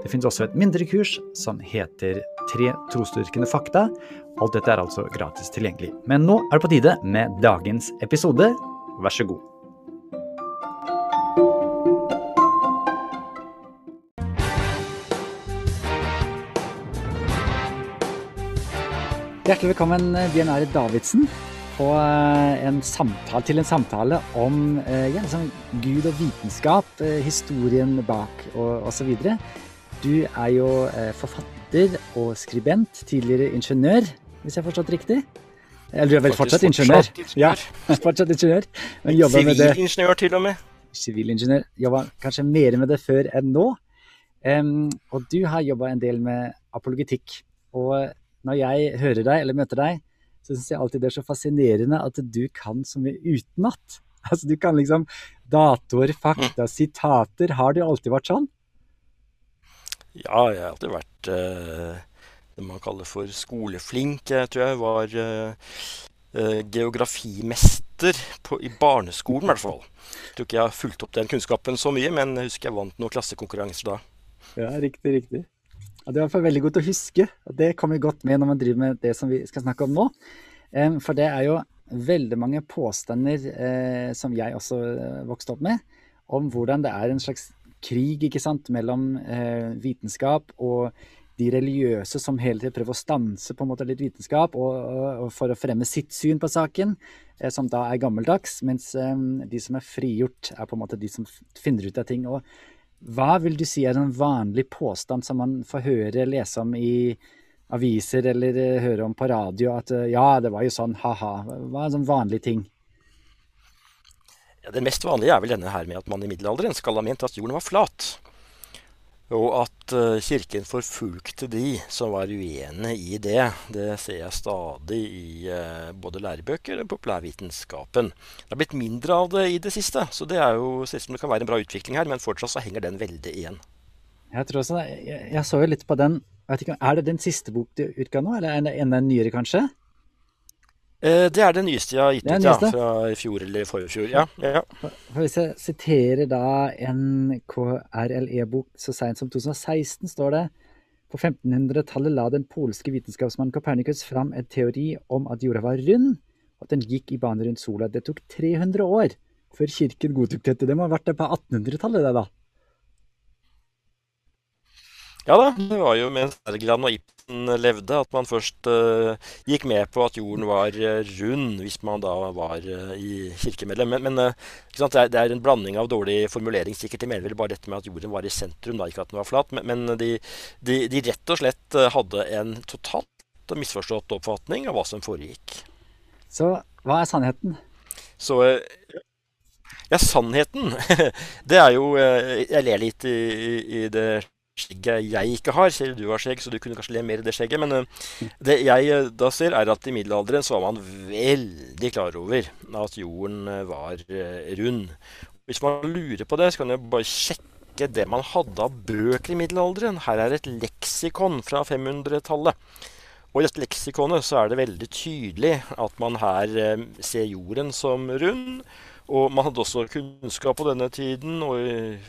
Det finnes også et mindre kurs som heter Tre trosdyrkende fakta. Alt dette er altså gratis tilgjengelig. Men nå er det på tide med dagens episode. Vær så god. Hjertelig velkommen, Bjørn Arild Davidsen, på eh, en samtale, til en samtale om eh, ja, liksom Gud og vitenskap, eh, historien bak og osv. Du er jo forfatter og skribent, tidligere ingeniør, hvis jeg har forstått riktig? Eller du er vel fortsatt ingeniør? Ja, fortsatt ingeniør. Sivilingeniør til og med. Sivilingeniør. Jobba kanskje mer med det før enn nå. Um, og du har jobba en del med apologetikk. Og når jeg hører deg eller møter deg, så syns jeg alltid det er så fascinerende at du kan så mye utenat. Altså, du kan liksom datoer, fakta, sitater. Har det alltid vært sånn? Ja, jeg har alltid vært uh, det man kaller for skoleflink. Jeg tror jeg var uh, uh, geografimester på, i barneskolen, i hvert fall. Jeg tror ikke jeg har fulgt opp den kunnskapen så mye, men jeg husker jeg vant noen klassekonkurranser da. Ja, riktig, riktig. Ja, det er i hvert fall veldig godt å huske, og det kommer godt med når man driver med det som vi skal snakke om nå. For det er jo veldig mange påstander eh, som jeg også vokste opp med, om hvordan det er en slags krig ikke sant, mellom eh, vitenskap og de religiøse som hele tiden prøver å stanse på en måte litt vitenskap og, og, for å fremme sitt syn på saken, eh, som da er gammeldags, mens eh, de som er frigjort, er på en måte de som finner ut av ting. Og hva vil du si er en vanlig påstand som man får høre, lese om i aviser eller eh, høre om på radio, at eh, ja, det var jo sånn, ha-ha. Hva er sånn vanlig ting? Ja, det mest vanlige er vel denne her med at man i middelalderen skal ha ment at jorden var flat. Og at uh, kirken forfulgte de som var uenige i det. Det ser jeg stadig i uh, både lærebøker og populærvitenskapen. Det har blitt mindre av det i det siste, så det er jo, ser ut som det kan være en bra utvikling her. Men fortsatt så henger den veldig igjen. Jeg tror også, jeg, jeg så jo litt på den. Ikke, er det den siste bok du utga nå, eller er det enda nyere, kanskje? Eh, det er det nyeste jeg har gitt ut, ja. Fra i fjor eller forrige fjor. Ja, ja. Hvis jeg siterer da en KRLE-bok så seint som 2016, står det på 1500-tallet la den polske vitenskapsmannen Copernicus fram en teori om at jorda var rund, og at den gikk i bane rundt sola. Det tok 300 år før kirken godtok dette. Det må ha vært det på 1800-tallet, det da? Ja da, det var jo mens Wergeland og Ibsen levde at man først uh, gikk med på at jorden var uh, rund, hvis man da var uh, i kirkemedlem. Men, men det, er, det, er, en blanding av dårlig formulering. Sikkert de mener vel bare dette med at jorden var i sentrum, da, ikke at den var flat. Men, men de, de, de, rett og slett hadde en totalt misforstått oppfatning av hva som foregikk. Så hva er sannheten? Så ja, sannheten, det er jo Jeg ler litt i, i det skjegget jeg ikke har. Selv du har skjegg, så du kunne kanskje le mer i det skjegget. Men uh, det jeg uh, da ser, er at i middelalderen så var man veldig klar over at jorden uh, var rund. Hvis man lurer på det, så kan jeg bare sjekke det man hadde av bøker i middelalderen. Her er et leksikon fra 500-tallet. Og i dette leksikonet så er det veldig tydelig at man her ser jorden som rund. Og man hadde også kunnskap på denne tiden og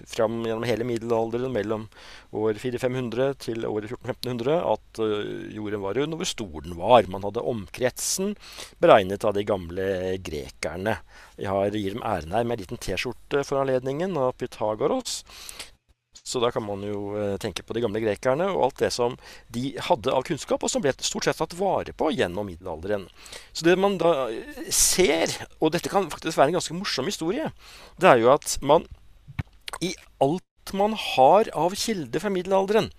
fram gjennom hele middelalderen mellom år 4500 til år 1400 at uh, jorden var rund, og hvor stor den var. Man hadde omkretsen beregnet av de gamle grekerne. Jeg har, gir dem æren her med en liten T-skjorte for anledningen av Pythagoras. Så da kan man jo eh, tenke på de gamle grekerne og alt det som de hadde av kunnskap, og som ble stort sett tatt vare på gjennom middelalderen. Så det man da eh, ser, og dette kan faktisk være en ganske morsom historie, det er jo at man i alt man har av kilder fra middelalderen,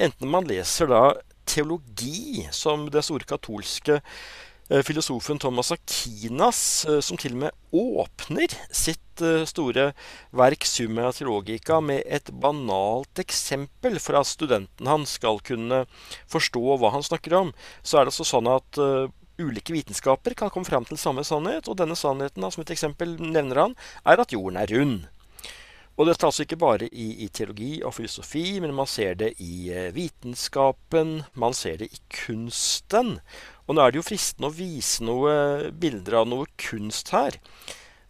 enten man leser da teologi, som det store katolske filosofen Thomas Akinas, eh, som til og med åpner sitt eh, store verk Summa Theologica med et banalt eksempel for at studenten hans skal kunne forstå hva han snakker om, så er det altså sånn at ulike vitenskaper kan komme fram til samme sannhet, og denne sannheten, som et eksempel nevner han, er at jorden er rund. Og dette er altså ikke bare i, i, teologi og filosofi, men man ser det i eh, vitenskapen, man ser det i kunsten. Og nå er det jo fristende å vise noen bilder av noe kunst her.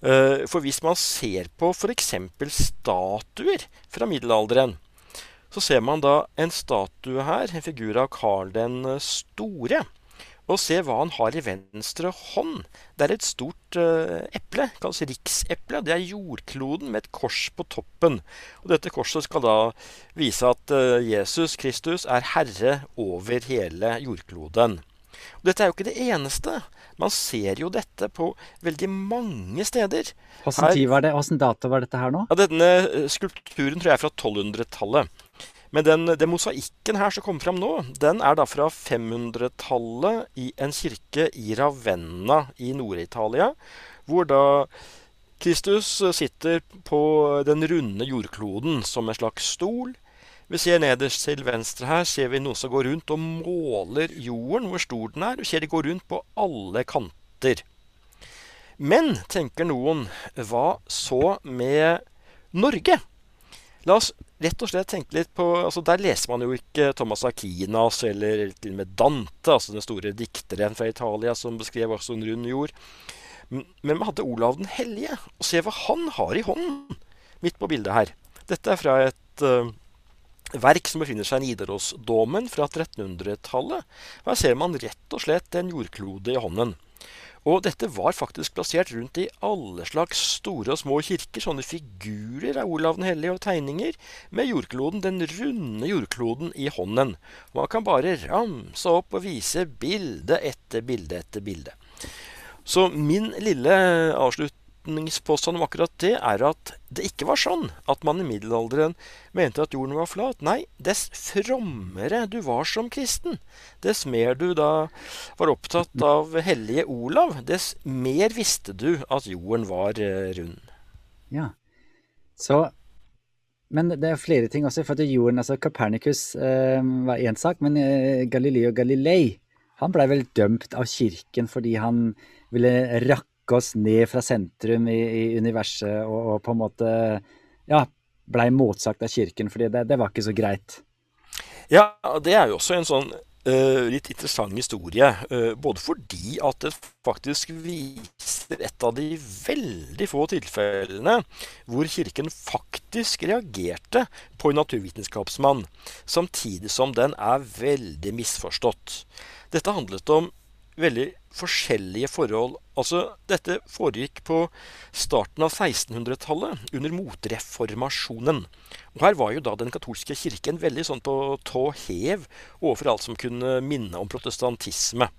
Eh, for hvis man ser på f.eks. statuer fra middelalderen, så ser man da en statue her, en figur av Karl den store. Og se hva han har i venstre hånd. Det er et stort uh, eple, kalles rikseple. Det er jordkloden med et kors på toppen. Og dette korset skal da vise at uh, Jesus Kristus er herre over hele jordkloden. Og dette er jo ikke det eneste. Man ser jo dette på veldig mange steder. Hvilken dato var dette her nå? Ja, Denne eh, skulpturen tror jeg er fra 1200-tallet. Men den, den, mosaikken her som kommer fram nå, den er da fra 500-tallet i en kirke i Ravenna i Nord-Italia. Hvor da Kristus sitter på den runde jordkloden som en slags stol. Vi ser nederst til venstre her ser vi noen som går rundt og måler jorden hvor stor den er. Vi ser de går rundt på alle kanter. Men, tenker noen, hva så med Norge? La oss rett og slett tenke litt på altså Der leser man jo ikke Thomas Aquinas eller til og med Dante, altså den store dikteren fra Italia som beskrev også en rund jord. Men man hadde Olav den hellige. Og se hva han har i hånden midt på bildet her. Dette er fra et uh, verk som befinner seg i Nidarosdomen fra 1300-tallet. Her ser man rett og slett en jordklode i hånden. Og dette var faktisk plassert rundt i alle slags store og små kirker. Sånne figurer av Olav den hellige og tegninger med jordkloden, den runde jordkloden i hånden. Man kan bare ramse opp og vise bilde etter bilde etter bilde. Så min lille avslutt forhåpningspåstand om akkurat det er at det ikke var sånn at man i middelalderen mente at jorden var flat. Nei, dess frommere du var som kristen, dess mer du da var opptatt av hellige Olav, dess mer visste du at jorden var eh, rund. Ja, så men det er flere ting også. for at jorden, altså Copernicus eh, var én sak, men eh, Galileo Galilei han blei vel dømt av kirken fordi han ville rakke oss ned fra sentrum i, i universet og, og, på en måte ja, blei motsagt av kirken, fordi det, det, var ikke så greit. Ja, det er jo også en sånn uh, litt interessant historie. Uh, både fordi at det faktisk viser et av de veldig få tilfellene hvor kirken faktisk reagerte på en naturvitenskapsmann, samtidig som den er veldig misforstått. Dette handlet om veldig forskjellige forhold. Altså, dette foregikk på starten av 1600-tallet, under motreformasjonen. Og Her var jo da den katolske kirken veldig sånn på tå hev overfor alt som kunne minne om protestantisme.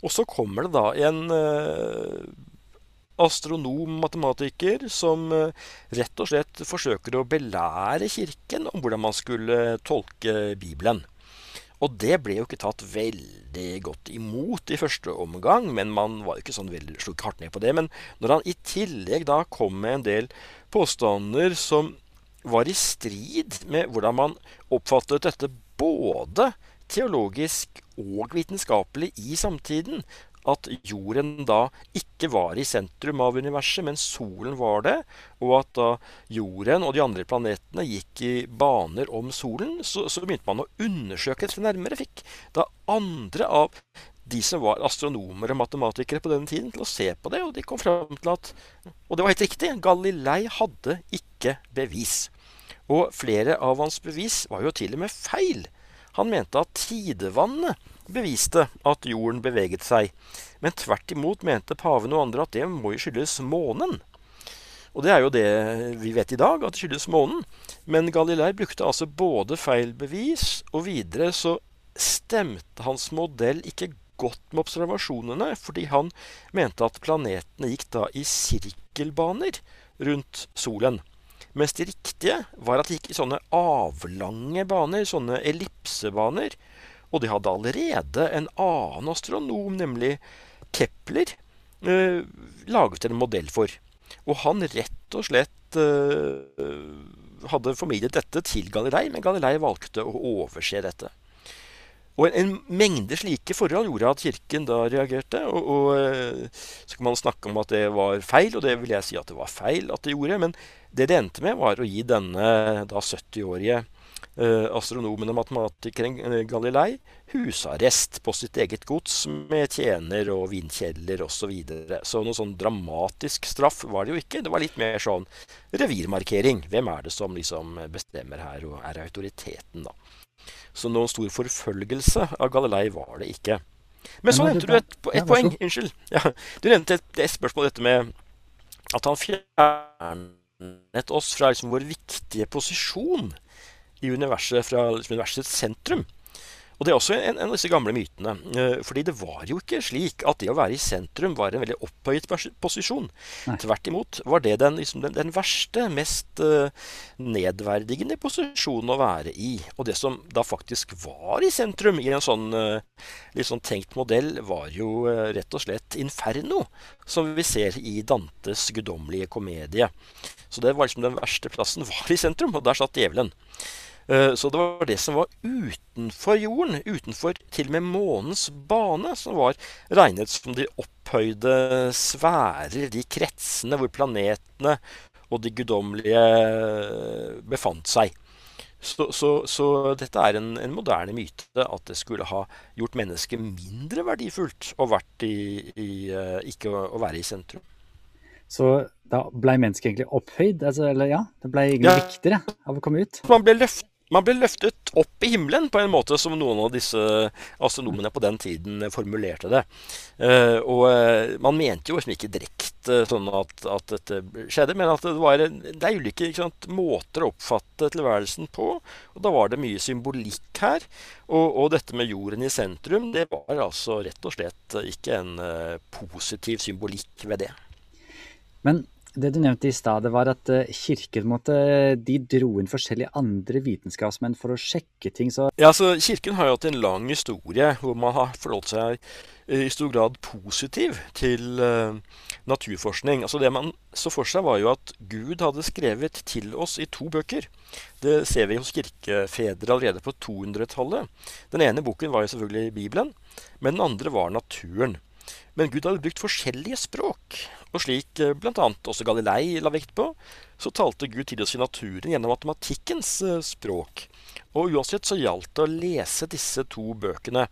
Og så kommer det da en eh, astronom, matematiker, som eh, rett og slett forsøker å belære Kirken om hvordan man skulle tolke Bibelen. Og det ble jo ikke tatt veldig godt imot i første omgang, men man var jo ikke sånn veldig slukk hardt ned på det. Men når han i tillegg da kom med en del påstander som var i strid med hvordan man oppfattet dette både teologisk og vitenskapelig i samtiden, at jorden da ikke var i sentrum av universet, men solen var det, og at da jorden og de andre planetene gikk i baner om solen, så, så begynte man å undersøke dette nærmere. Fikk da andre av de som var astronomer og matematikere på denne tiden, til å se på det, og de kom fram til at Og det var helt riktig. Galilei hadde ikke bevis. Og flere av hans bevis var jo til og med feil. Han mente at tidevannet beviste at jorden beveget seg, men tvert imot mente paven og andre at det må jo skyldes månen. Og det er jo det vi vet i dag, at det skyldes månen. Men Galilei brukte altså både feil bevis, og videre så stemte hans modell ikke godt med observasjonene, fordi han mente at planetene gikk da i sirkelbaner rundt solen. Mens det riktige var at de gikk i sånne avlange baner, sånne ellipsebaner, og de hadde allerede en annen astronom, nemlig Kepler, eh, laget en modell for. Og han rett og slett eh, hadde formidlet dette til Galilei, men Galilei valgte å overse dette. Og en, en, mengde slike forhold gjorde at kirken da reagerte. Og, og, eh, så kan man snakke om at det var feil, og det vil jeg si at det var feil at det gjorde. Men det det endte med, var å gi denne da 70-årige eh, astronomen og matematikeren eh, Galilei husarrest på sitt eget gods med tjener og vindkjeller osv. Så, videre. så noe sånn dramatisk straff var det jo ikke. Det var litt mer sånn revirmarkering. Hvem er det som liksom bestemmer her og er autoriteten, da. Så noen stor forfølgelse av Galilei var det ikke. Men så nevnte du et, et poeng. Unnskyld. Ja, du nevnte et, et, spørsmål dette med at han fjernet oss fra liksom vår viktige posisjon i universet, fra universets sentrum. Og Det er også en, en, av disse gamle mytene. Eh, fordi det var jo ikke slik at det å være i sentrum var en veldig opphøyet posisjon. Nei. Tvert imot var det den, liksom, den, den verste, mest uh, nedverdigende posisjonen å være i. Og det som da faktisk var i sentrum i en sånn uh, litt sånn tenkt modell, var jo uh, rett og slett inferno, som vi ser i Dantes guddommelige komedie. Så det var liksom den verste plassen var i sentrum, og der satt djevelen. Eh, så det var det som var utenfor jorden, utenfor til og med månens bane, som var regnet som de opphøyde sfærer, de kretsene hvor planetene og de guddommelige befant seg. Så, så, så dette er en, en, moderne myte, at det skulle ha gjort mennesket mindre verdifullt å, i, i, eh, ikke å, å være i sentrum. Så da ble mennesket egentlig opphøyd? Altså, eller ja, det ble egentlig ja. viktigere av å komme ut? Man ble løft, man ble løftet opp i himmelen på en måte som noen av disse astronomene på den tiden formulerte det. Uh, og uh, man mente jo liksom ikke direkte sånn at, at, dette skjedde, men at det var det er ulike sant, måter å oppfatte tilværelsen på. Og da var det mye symbolikk her. Og, og, dette med jorden i sentrum, det var altså rett og slett ikke en uh, positiv symbolikk ved det. Men det du nevnte i stad, var at eh, kirken måtte, de dro inn forskjellige andre vitenskapsmenn for å sjekke ting. Så ja, så Kirken har jo hatt en lang historie hvor man har forholdt seg eh, i stor grad positiv til uh, naturforskning. Altså Det man så for seg, var jo at Gud hadde skrevet til oss i to bøker. Det ser vi hos kirkefedre allerede på 200-tallet. Den ene boken var jo selvfølgelig Bibelen, men den andre var naturen. Men Gud hadde brukt forskjellige språk. Og slik eh, bl.a. også Galilei la vekt på, så talte Gud til oss i naturen gjennom matematikkens eh, språk. Og uansett så gjaldt det å lese disse to bøkene.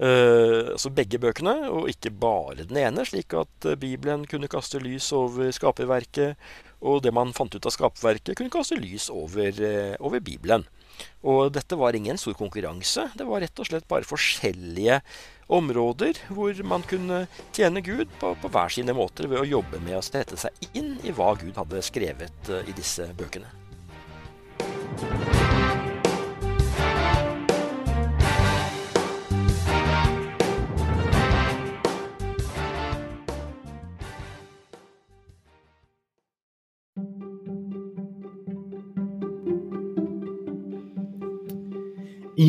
Uh, altså begge bøkene, og ikke bare den ene, slik at Bibelen kunne kaste lys over skaperverket, og det man fant ut av skaperverket, kunne kaste lys over, uh, over Bibelen. Og dette var ingen stor konkurranse. Det var rett og slett bare forskjellige områder hvor man kunne tjene Gud på, på hver sine måter ved å jobbe med å sette seg inn i hva Gud hadde skrevet eh, i disse bøkene.